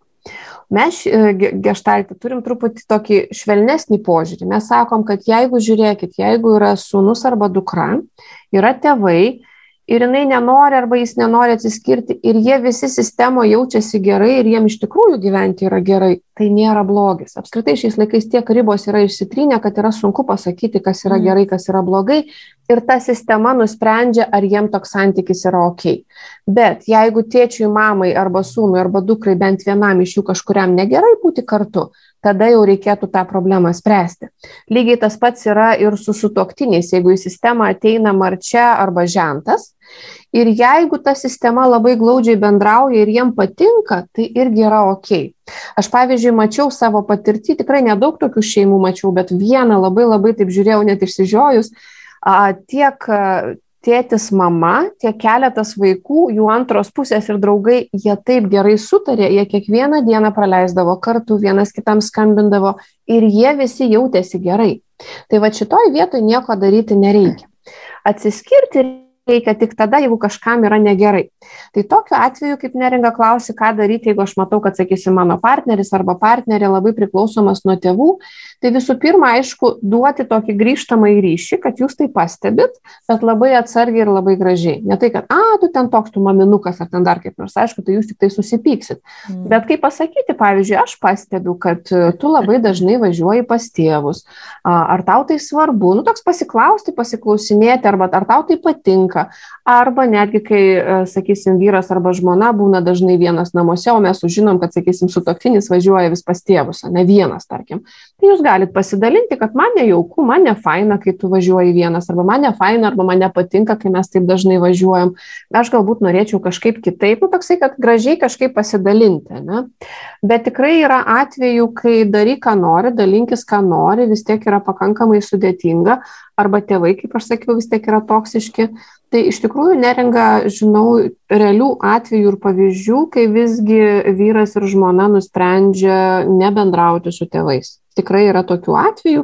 Mes e, geštaltį turim truputį tokį švelnesnį požiūrį. Mes sakom, kad jeigu žiūrėkit, jeigu yra sūnus arba dukra, yra tėvai, ir jinai nenori arba jis nenori atsiskirti ir jie visi sistemoje jaučiasi gerai ir jiem iš tikrųjų gyventi yra gerai, tai nėra blogis. Apskritai šiais laikais tiek ribos yra išsitrynę, kad yra sunku pasakyti, kas yra mm. gerai, kas yra blogai ir ta sistema nusprendžia, ar jiem toks santykis yra ok. Bet jeigu tėčiui, mamai arba sūnui arba dukrai bent vienam iš jų kažkuriam negerai būti kartu, tada jau reikėtų tą problemą spręsti. Lygiai tas pats yra ir su sutoktiniais, jeigu į sistemą ateina marčia arba žentas, Ir jeigu ta sistema labai glaudžiai bendrauja ir jiem patinka, tai irgi yra ok. Aš pavyzdžiui, mačiau savo patirtį, tikrai nedaug tokių šeimų mačiau, bet vieną labai labai taip žiūrėjau net išsižiojus, tiek tėtis, mama, tiek keletas vaikų, jų antros pusės ir draugai, jie taip gerai sutarė, jie kiekvieną dieną praleisdavo kartu, vienas kitam skambindavo ir jie visi jautėsi gerai. Tai va šitoj vietoj nieko daryti nereikia. Atsiskirti reikia tik tada, jeigu kažkam yra negerai. Tai tokiu atveju, kaip neringa klausi, ką daryti, jeigu aš matau, kad, sakysim, mano partneris arba partnerė labai priklausomas nuo tėvų, tai visų pirma, aišku, duoti tokį grįžtamą į ryšį, kad jūs tai pastebit, bet labai atsargiai ir labai gražiai. Ne tai, kad, a, tu ten toks tu maminukas ar ten dar kaip nors, aišku, tai jūs tik tai susipyksit. Mm. Bet kaip pasakyti, pavyzdžiui, aš pastebiu, kad tu labai dažnai važiuoji pas tėvus. Ar tau tai svarbu? Nu, toks pasiklausti, pasiklausinėti, arba ar tau tai patinka nutinka. Arba netgi, kai, e, sakysim, vyras arba žmona būna dažnai vienas namuose, o mes sužinom, kad, sakysim, sutoktinis važiuoja vis pas tėvus, ne vienas, tarkim. Tai jūs galite pasidalinti, kad man nejauku, man ne faina, kai tu važiuoji vienas, arba man ne faina, arba man nepatinka, kai mes taip dažnai važiuojam. Aš galbūt norėčiau kažkaip kitaip, nu, toksai, kad gražiai kažkaip pasidalinti. Ne? Bet tikrai yra atvejų, kai daryk, ką nori, dalinkis, ką nori, vis tiek yra pakankamai sudėtinga, arba tėvai, kaip aš sakiau, vis tiek yra toksiški. Tai iš tikrųjų neringa, žinau, realių atvejų ir pavyzdžių, kai visgi vyras ir žmona nusprendžia nebendrauti su tėvais. Tikrai yra tokių atvejų,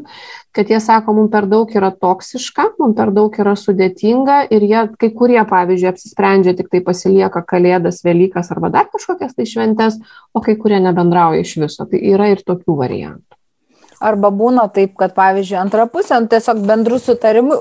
kad jie sako, mums per daug yra toksiška, mums per daug yra sudėtinga ir jie, kai kurie, pavyzdžiui, apsisprendžia tik tai pasilieka Kalėdas, Velykas arba dar kažkokias tai šventes, o kai kurie nebendrauja iš viso. Tai yra ir tokių variantų. Arba būna taip, kad, pavyzdžiui, antra pusė nu, tiesiog bendrų sutarimų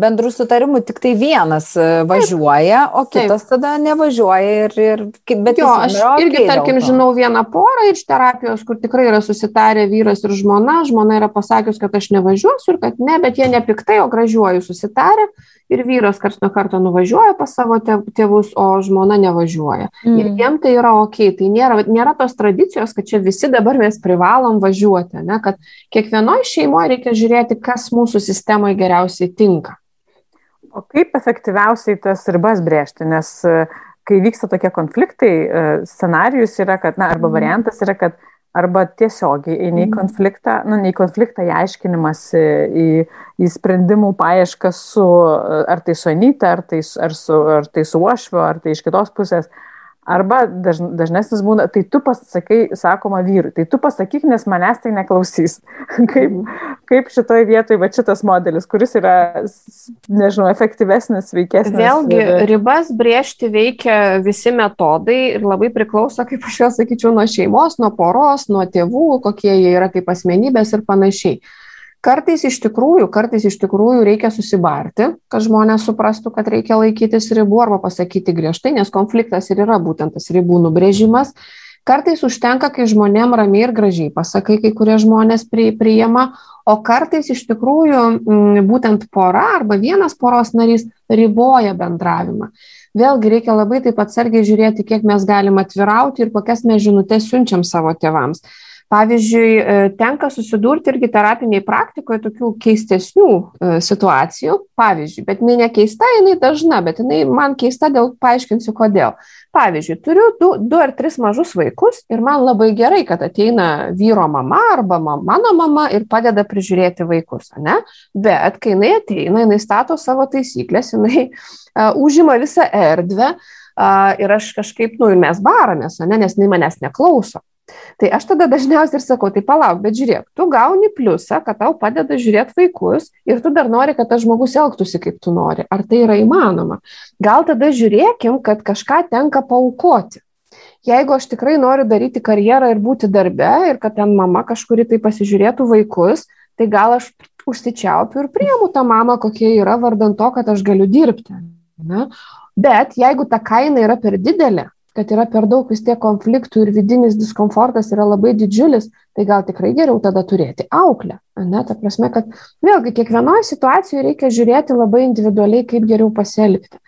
bendrų sutarimų tik tai vienas e, važiuoja, o kitas Taip. tada nevažiuoja. Ir, ir, bet jo, aš irgi, okay tarkim, žinau vieną porą iš terapijos, kur tikrai yra susitarę vyras ir žmona. Žmona yra pasakius, kad aš nevažiuosiu ir kad ne, bet jie ne piktai, o gražiuoju susitarę ir vyras karts nuo karto nuvažiuoja pas savo tėvus, o žmona nevažiuoja. Mm. Ir jiem tai yra ok, tai nėra, nėra tos tradicijos, kad čia visi dabar mes privalom važiuoti, ne? kad kiekvienoje šeimoje reikia žiūrėti, kas mūsų sistemoje geriausiai tinka. O kaip efektyviausiai tas ribas brėžti, nes e, kai vyksta tokie konfliktai, e, scenarius yra, kad, na, arba mhm. variantas yra, kad arba tiesiogiai eini į mhm. konfliktą, nu, ne į konfliktą, į aiškinimąsi, į, į sprendimų paiešką su, ar tai su Anita, ar tai, ar su, ar tai su Ošviu, ar tai iš kitos pusės. Arba daž, dažnesnis būna, tai tu pasakai, sakoma vyrui, tai tu pasakyk, nes manęs tai neklausys. (laughs) kaip, kaip šitoje vietoje va šitas modelis, kuris yra, nežinau, efektyvesnis, sveikesnis. Vėlgi, ir... ribas briežti veikia visi metodai ir labai priklauso, kaip aš jau sakyčiau, nuo šeimos, nuo poros, nuo tėvų, kokie jie yra kaip asmenybės ir panašiai. Kartais iš tikrųjų, kartais iš tikrųjų reikia susibarti, kad žmonės suprastų, kad reikia laikytis ribų arba pasakyti griežtai, nes konfliktas ir yra būtent tas ribų nubrėžimas. Kartais užtenka, kai žmonėm ramiai ir gražiai pasakai, kai kurie žmonės priima, o kartais iš tikrųjų m, būtent pora arba vienas poros narys riboja bendravimą. Vėlgi reikia labai taip atsargiai žiūrėti, kiek mes galim atvirauti ir kokias mes žinutės siunčiam savo tėvams. Pavyzdžiui, e, tenka susidurti irgi terapiniai praktikoje tokių keistesnių e, situacijų. Pavyzdžiui, bet jinai nekeista, jinai dažna, bet jinai man keista, dėl paaiškinsiu kodėl. Pavyzdžiui, turiu du, du ar tris mažus vaikus ir man labai gerai, kad ateina vyro mama arba mano mama ir padeda prižiūrėti vaikus, ne? Bet kai jinai ateina, jinai stato savo taisyklės, jinai uh, užima visą erdvę uh, ir aš kažkaip, nu ir mes baramės, ne? nes jinai manęs neklauso. Tai aš tada dažniausiai ir sakau, tai palauk, bet žiūrėk, tu gauni pliusą, kad tau padeda žiūrėti vaikus ir tu dar nori, kad tas žmogus elgtųsi kaip tu nori. Ar tai yra įmanoma? Gal tada žiūrėkim, kad kažką tenka paukoti. Jeigu aš tikrai noriu daryti karjerą ir būti darbe ir kad ten mama kažkuri tai pasižiūrėtų vaikus, tai gal aš užsičiaupiu ir priimu tą mamą, kokie yra, vardant to, kad aš galiu dirbti. Ne? Bet jeigu ta kaina yra per didelė, kad yra per daug vis tiek konfliktų ir vidinis diskomfortas yra labai didžiulis, tai gal tikrai geriau tada turėti auklę. Ne, ta prasme, kad vėlgi kiekvienoje situacijoje reikia žiūrėti labai individualiai, kaip geriau pasielgti.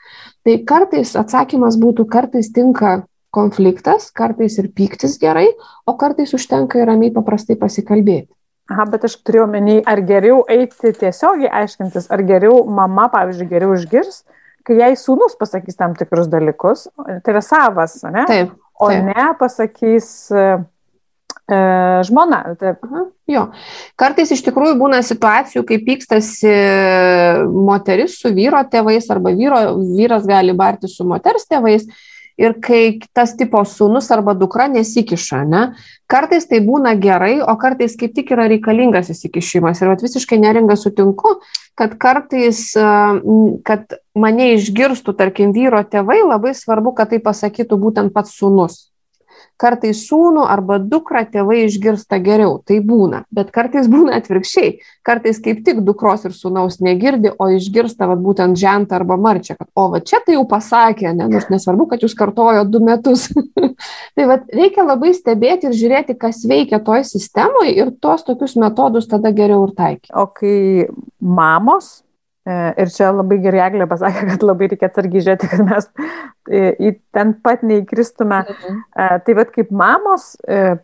Tai kartais atsakymas būtų, kartais tinka konfliktas, kartais ir pyktis gerai, o kartais užtenka ir ramiai paprastai pasikalbėti. Aha, bet aš turiu omeny, ar geriau eiti tiesiogiai aiškintis, ar geriau mama, pavyzdžiui, geriau išgirs, kai jai sūnus pasakys tam tikrus dalykus, tai yra savas, ne? Taip. O taip. ne pasakys e, e, žmona. Taip. Aha, jo. Kartais iš tikrųjų būna situacijų, kai pykstasi moteris su vyro tėvais arba vyro, vyras gali barti su moters tėvais ir kai tas tipo sūnus arba dukra nesikiša, ne? Kartais tai būna gerai, o kartais kaip tik yra reikalingas įsikišimas. Ir visiškai neringa sutinku, kad kartais, kad mane išgirstų, tarkim, vyro tėvai, labai svarbu, kad tai pasakytų būtent pats sūnus kartais sūnų arba dukrą tėvai išgirsta geriau, tai būna, bet kartais būna atvirkščiai, kartais kaip tik dukros ir sūnaus negirdi, o išgirsta vat, būtent žentą arba marčią, kad o va čia tai jau pasakė, ne, nors nesvarbu, kad jūs kartojo du metus. (laughs) tai vat, reikia labai stebėti ir žiūrėti, kas veikia toj sistemoje ir tuos tokius metodus tada geriau ir taikyti. O kai mamos ir čia labai gerai Eglė pasakė, (laughs) kad labai reikia atsargiai žiūrėti, kad mes e, į ten pat neįkristume. Mhm. E, tai vad kaip mamos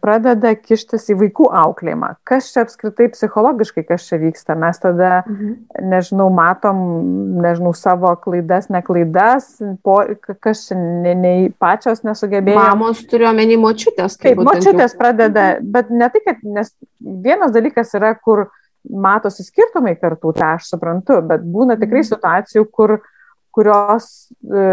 pradeda kištis į vaikų auklėjimą. Kas čia apskritai psichologiškai, kas čia vyksta? Mes tada, mhm. nežinau, matom, nežinau, savo klaidas, neklaidas, po, kas čia ne, ne, pačios nesugebėjo. Mamos turiu omeny močiutės. Taip, močiutės pradeda, mhm. bet ne tai, kad, nes vienas dalykas yra, kur matosi skirtumai kartų, tą aš suprantu, bet būna tikrai mhm. situacijų, kur, kurios, e,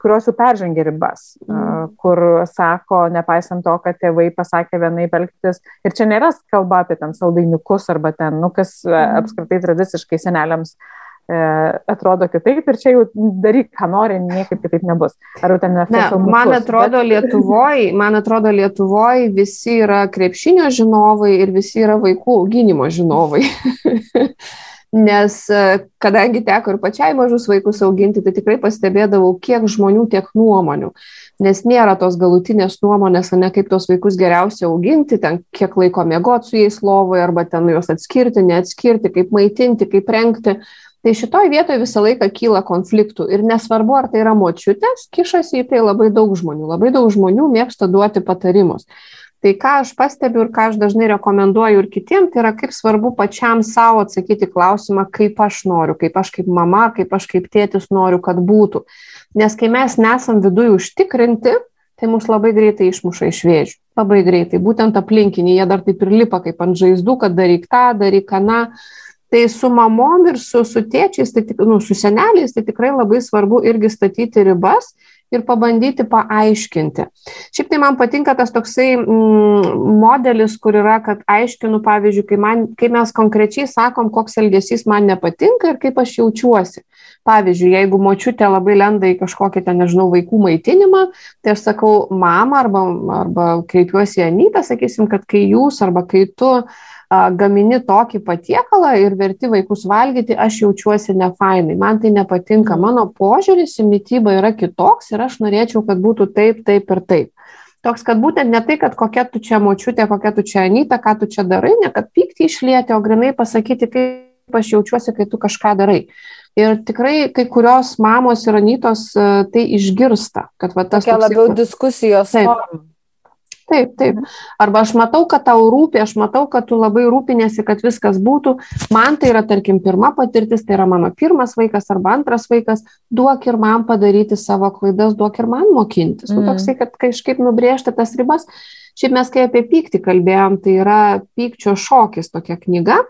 kurios jau peržengia ribas, mm. kur sako, nepaisant to, kad tėvai pasakė vienai elgtis, ir čia nėra kalba apie ten saldainiukus arba ten, nu, kas mm. apskritai tradiciškai seneliams uh, E, atrodo kitaip ir čia jau daryk, ką nori, niekaip kitaip nebus. Ar jau ten ne, (laughs) man atrodo bet... Lietuvoje, man atrodo Lietuvoje visi yra krepšinio žinovai ir visi yra vaikų auginimo žinovai. (laughs) Nes e, kadangi teko ir pačiai mažus vaikus auginti, tai tikrai pastebėdavau, kiek žmonių, tiek nuomonių. Nes nėra tos galutinės nuomonės, ne kaip tos vaikus geriausia auginti, ten kiek laiko mėgoti su jais lovoje, arba ten juos atskirti, neatskirti, kaip maitinti, kaip renkti. Tai šitoj vietoje visą laiką kyla konfliktų ir nesvarbu, ar tai yra močiutės, kišasi į tai labai daug žmonių. Labai daug žmonių mėgsta duoti patarimus. Tai ką aš pastebiu ir ką aš dažnai rekomenduoju ir kitiems, tai yra kaip svarbu pačiam savo atsakyti klausimą, kaip aš noriu, kaip aš kaip mama, kaip aš kaip tėtis noriu, kad būtų. Nes kai mes nesam viduje užtikrinti, tai mus labai greitai išmuša iš vėžių. Labai greitai. Būtent aplinkiniai, jie dar taip ir lipa kaip ant žaizdų, kad daryk tą, daryk aną. Tai su mamom ir su, su tėčiais, tai, nu, su seneliais, tai tikrai labai svarbu irgi statyti ribas ir pabandyti paaiškinti. Šiaip tai man patinka tas toksai mm, modelis, kur yra, kad aiškinu, pavyzdžiui, kai, man, kai mes konkrečiai sakom, koks elgesys man nepatinka ir kaip aš jaučiuosi. Pavyzdžiui, jeigu močiutė labai lenda į kažkokį ten, nežinau, vaikų maitinimą, tai aš sakau, mama arba, arba kreipiuosi į Anytą, sakysim, kad kai jūs arba kai tu gamini tokį patiekalą ir verti vaikus valgyti, aš jaučiuosi nefainai, man tai nepatinka, mhm. mano požiūris į mytybą yra kitoks ir aš norėčiau, kad būtų taip, taip ir taip. Toks, kad būtent ne tai, kad kokia tu čia močiutė, kokia tu čia anyta, ką tu čia darai, ne kad pyktį išlėti, o grinai pasakyti, kaip aš jaučiuosi, kai tu kažką darai. Ir tikrai kai kurios mamos ir anytos tai išgirsta, kad va tas... Tokia labiau diskusijos forma. Taip, taip. Arba aš matau, kad tau rūpi, aš matau, kad tu labai rūpinėsi, kad viskas būtų. Man tai yra, tarkim, pirma patirtis, tai yra mano pirmas vaikas arba antras vaikas. Duok ir man padaryti savo klaidas, duok ir man mokintis. Mm. Nu, toksai, kad kažkaip nubrėžti tas ribas. Šiaip mes, kai apie pyktį kalbėjom, tai yra pykčio šokis tokia knyga.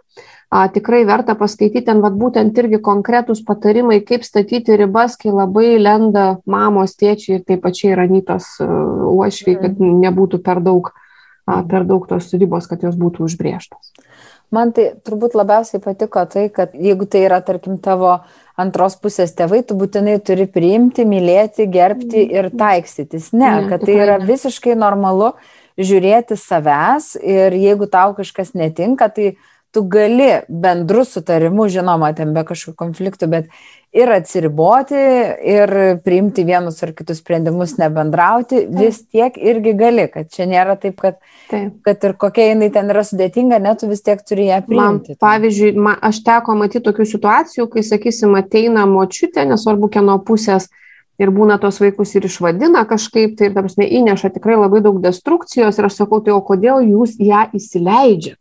A, tikrai verta paskaityti ten vat, būtent irgi konkretus patarimai, kaip statyti ribas, kai labai lenda mamos, tėčiai ir taip pačiai yra nytos uošviai, kad mhm. nebūtų per daug, a, per daug tos ribos, kad jos būtų užbrieštos. Man tai turbūt labiausiai patiko tai, kad jeigu tai yra, tarkim, tavo antros pusės tėvai, tu būtinai turi priimti, mylėti, gerbti mhm. ir taikstytis. Ne, kad tai yra visiškai normalu žiūrėti savęs ir jeigu tau kažkas netinka, tai tu gali bendru sutarimu, žinoma, ten be kažkokių konfliktų, bet ir atsiriboti, ir priimti vienus ar kitus sprendimus, nebendrauti, taip. vis tiek irgi gali, kad čia nėra taip, kad, taip. kad ir kokia jinai ten yra sudėtinga, net tu vis tiek turi ją priimti. Man, pavyzdžiui, man, aš teko matyti tokių situacijų, kai, sakysim, ateina močiutė, nesvarbu kieno pusės, ir būna tos vaikus ir išvadina kažkaip, tai ir, ta prasme, įneša tikrai labai daug destrukcijos ir aš sakau, tai o kodėl jūs ją įsileidžiat?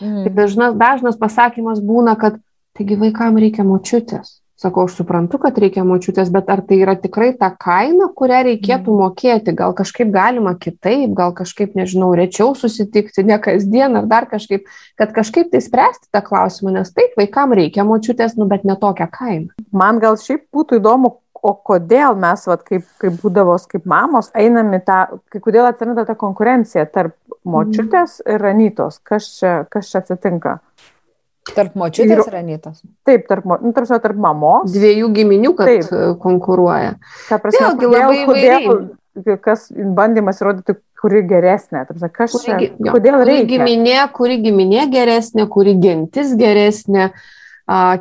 Mm. Tai dažnas, dažnas pasakymas būna, kad taigi vaikam reikia močiutės. Sakau, aš suprantu, kad reikia močiutės, bet ar tai yra tikrai ta kaina, kurią reikėtų mm. mokėti? Gal kažkaip galima kitaip, gal kažkaip, nežinau, rečiau susitikti, ne kasdien ar dar kažkaip, kad kažkaip tai spręsti tą klausimą, nes taip, vaikam reikia močiutės, nu bet ne tokią kainą. Man gal šiaip būtų įdomu, o kodėl mes, vat, kaip, kaip būdavos, kaip mamos, einam į tą, kai kodėl atsiranda ta konkurencija tarp močiutės ir ranytos, kas čia, kas čia atsitinka? Tarp močiutės ir anytos. Taip, tarp, mo- nu, tarp, tarp mamos. Dviejų giminių, kad Taip. konkuruoja. Ta prasme, Vėlgi kodėl, labai kodėl, kas bandymas įrodyti, kuri geresnė. Ta prasme, kas čia, Kuri, gi- jo, kodėl kuri reikia? giminė, kuri giminė geresnė, kuri gentis geresnė, a,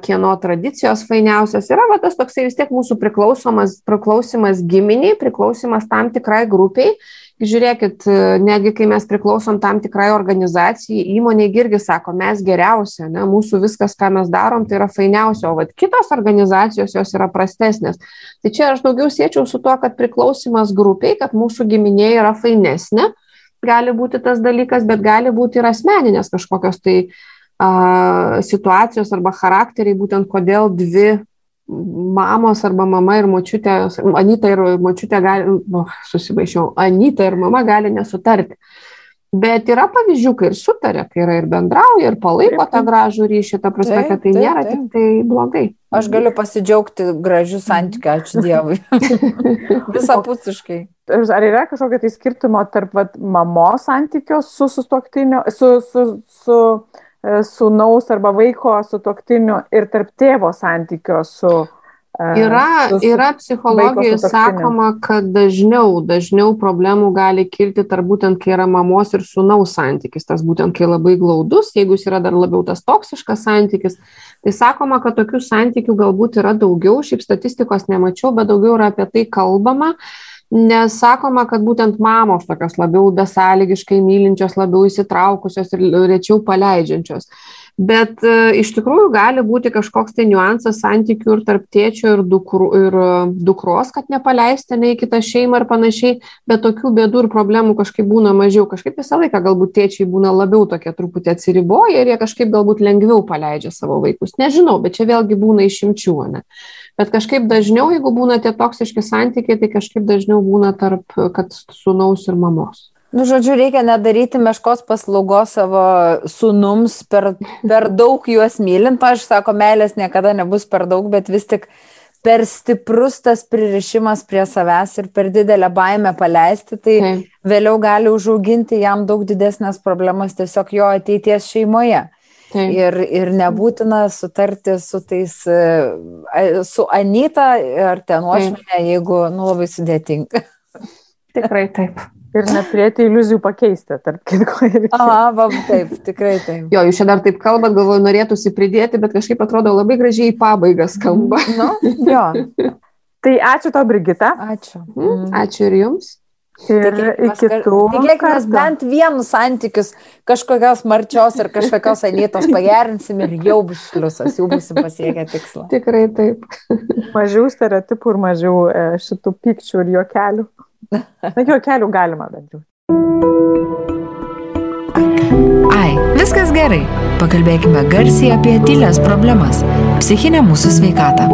kieno tradicijos fainiausios. Yra va, tas toksai vis tiek mūsų priklausimas giminiai, priklausimas tam tikrai grupiai. Žiūrėkit, e, netgi kai mes priklausom tam tikrai organizacijai, įmonė irgi sako, mes geriausia, ne, mūsų viskas, ką mes darom, tai yra fainiausia, o vat, kitos organizacijos jos yra prastesnės. Tai čia aš daugiau siečiau su tuo, kad priklausimas grupiai, kad mūsų giminė yra fainesnė, gali būti tas dalykas, bet gali būti ir asmeninės kažkokios tai a, situacijos arba charakteriai, būtent kodėl dvi mamos arba mama ir močiutė, Anita ir močiutė gali, nu, susibaišiau, Anita ir mama gali nesutarti. Bet yra pavyzdžių, kai ir sutarė, kai yra ir bendrauja, ir palaiko Taip, tą gražų ryšį, ta prasme, Taip, kad tai taip, nėra taip. tik tai blogai. Aš galiu pasidžiaugti gražių santykių, ačiū Dievui. (laughs) Visapusiškai. Ar yra kažkokia tai skirtumo tarp vat, mamos santykio su sustoktiniu, su, su, su e, sūnaus arba vaiko sutoktiniu ir tarp tėvo santykio su... e, Yra, su- su- yra psichologijoje sakoma, kad dažniau, dažniau problemų gali kilti tarp būtent, kai yra mamos ir sūnaus santykis, tas būtent, kai labai glaudus, jeigu jis yra dar labiau tas toksiškas santykis, tai sakoma, kad tokių santykių galbūt yra daugiau, šiaip statistikos nemačiau, bet daugiau yra apie tai kalbama. Nes sakoma, kad būtent mamos tokios labiau besąlygiškai mylinčios, labiau įsitraukusios ir rečiau paleidžiančios. Bet e, iš tikrųjų gali būti kažkoks tai niuansas santykių ir tarp tėčio ir, dukru, ir e, dukros, kad nepaleisti ne į kitą šeimą ir panašiai, bet tokių bėdų ir problemų kažkaip būna mažiau. Kažkaip visą laiką galbūt tėčiai būna labiau tokie truputį atsiriboję ir jie kažkaip galbūt lengviau paleidžia savo vaikus. Nežinau, bet čia vėlgi būna išimčių, ne? Bet kažkaip dažniau, jeigu būna tie toksiški santykiai, tai kažkaip dažniau būna tarp, kad sunaus ir mamos. Nu, žodžiu, reikia nedaryti meškos paslaugos savo sunums per, per daug juos mylint. Aš sako, meilės niekada nebus per daug, bet vis tik per stiprus tas pririšimas prie savęs ir per didelę baimę paleisti, tai Taip. vėliau gali užauginti jam daug didesnės problemas tiesiog jo ateities šeimoje. Taip. Ir, ir nebūtina sutarti su tais, e, su Anita ar ten uošvinė, jeigu nu, labai sudėtinga. Tikrai taip. Ir neturėti iliuzijų pakeisti, tarp kitko. Aha, va, taip, tikrai taip. Jo, jūs čia dar taip kalbat, galvoju, norėtųsi pridėti, bet kažkaip atrodo labai gražiai į pabaigą skamba. Nu, jo, Tai ačiū tau, Brigita. ačiū. Mm. Ačiū ir jums. Ir iki tų. Tikėkime, kartų. bent vienus santykius kažkokios marčios ir kažkokios anytos pagerinsim ir jau bus šliusas, jau busim pasiekę tikslą. Tikrai taip. Mažiau stereotipų ir mažiau e, šitų pykčių ir juokelių. Na, juokelių galima bent jau. Ai, viskas gerai. Pakalbėkime garsiai apie tylės problemas - psichinę mūsų sveikatą.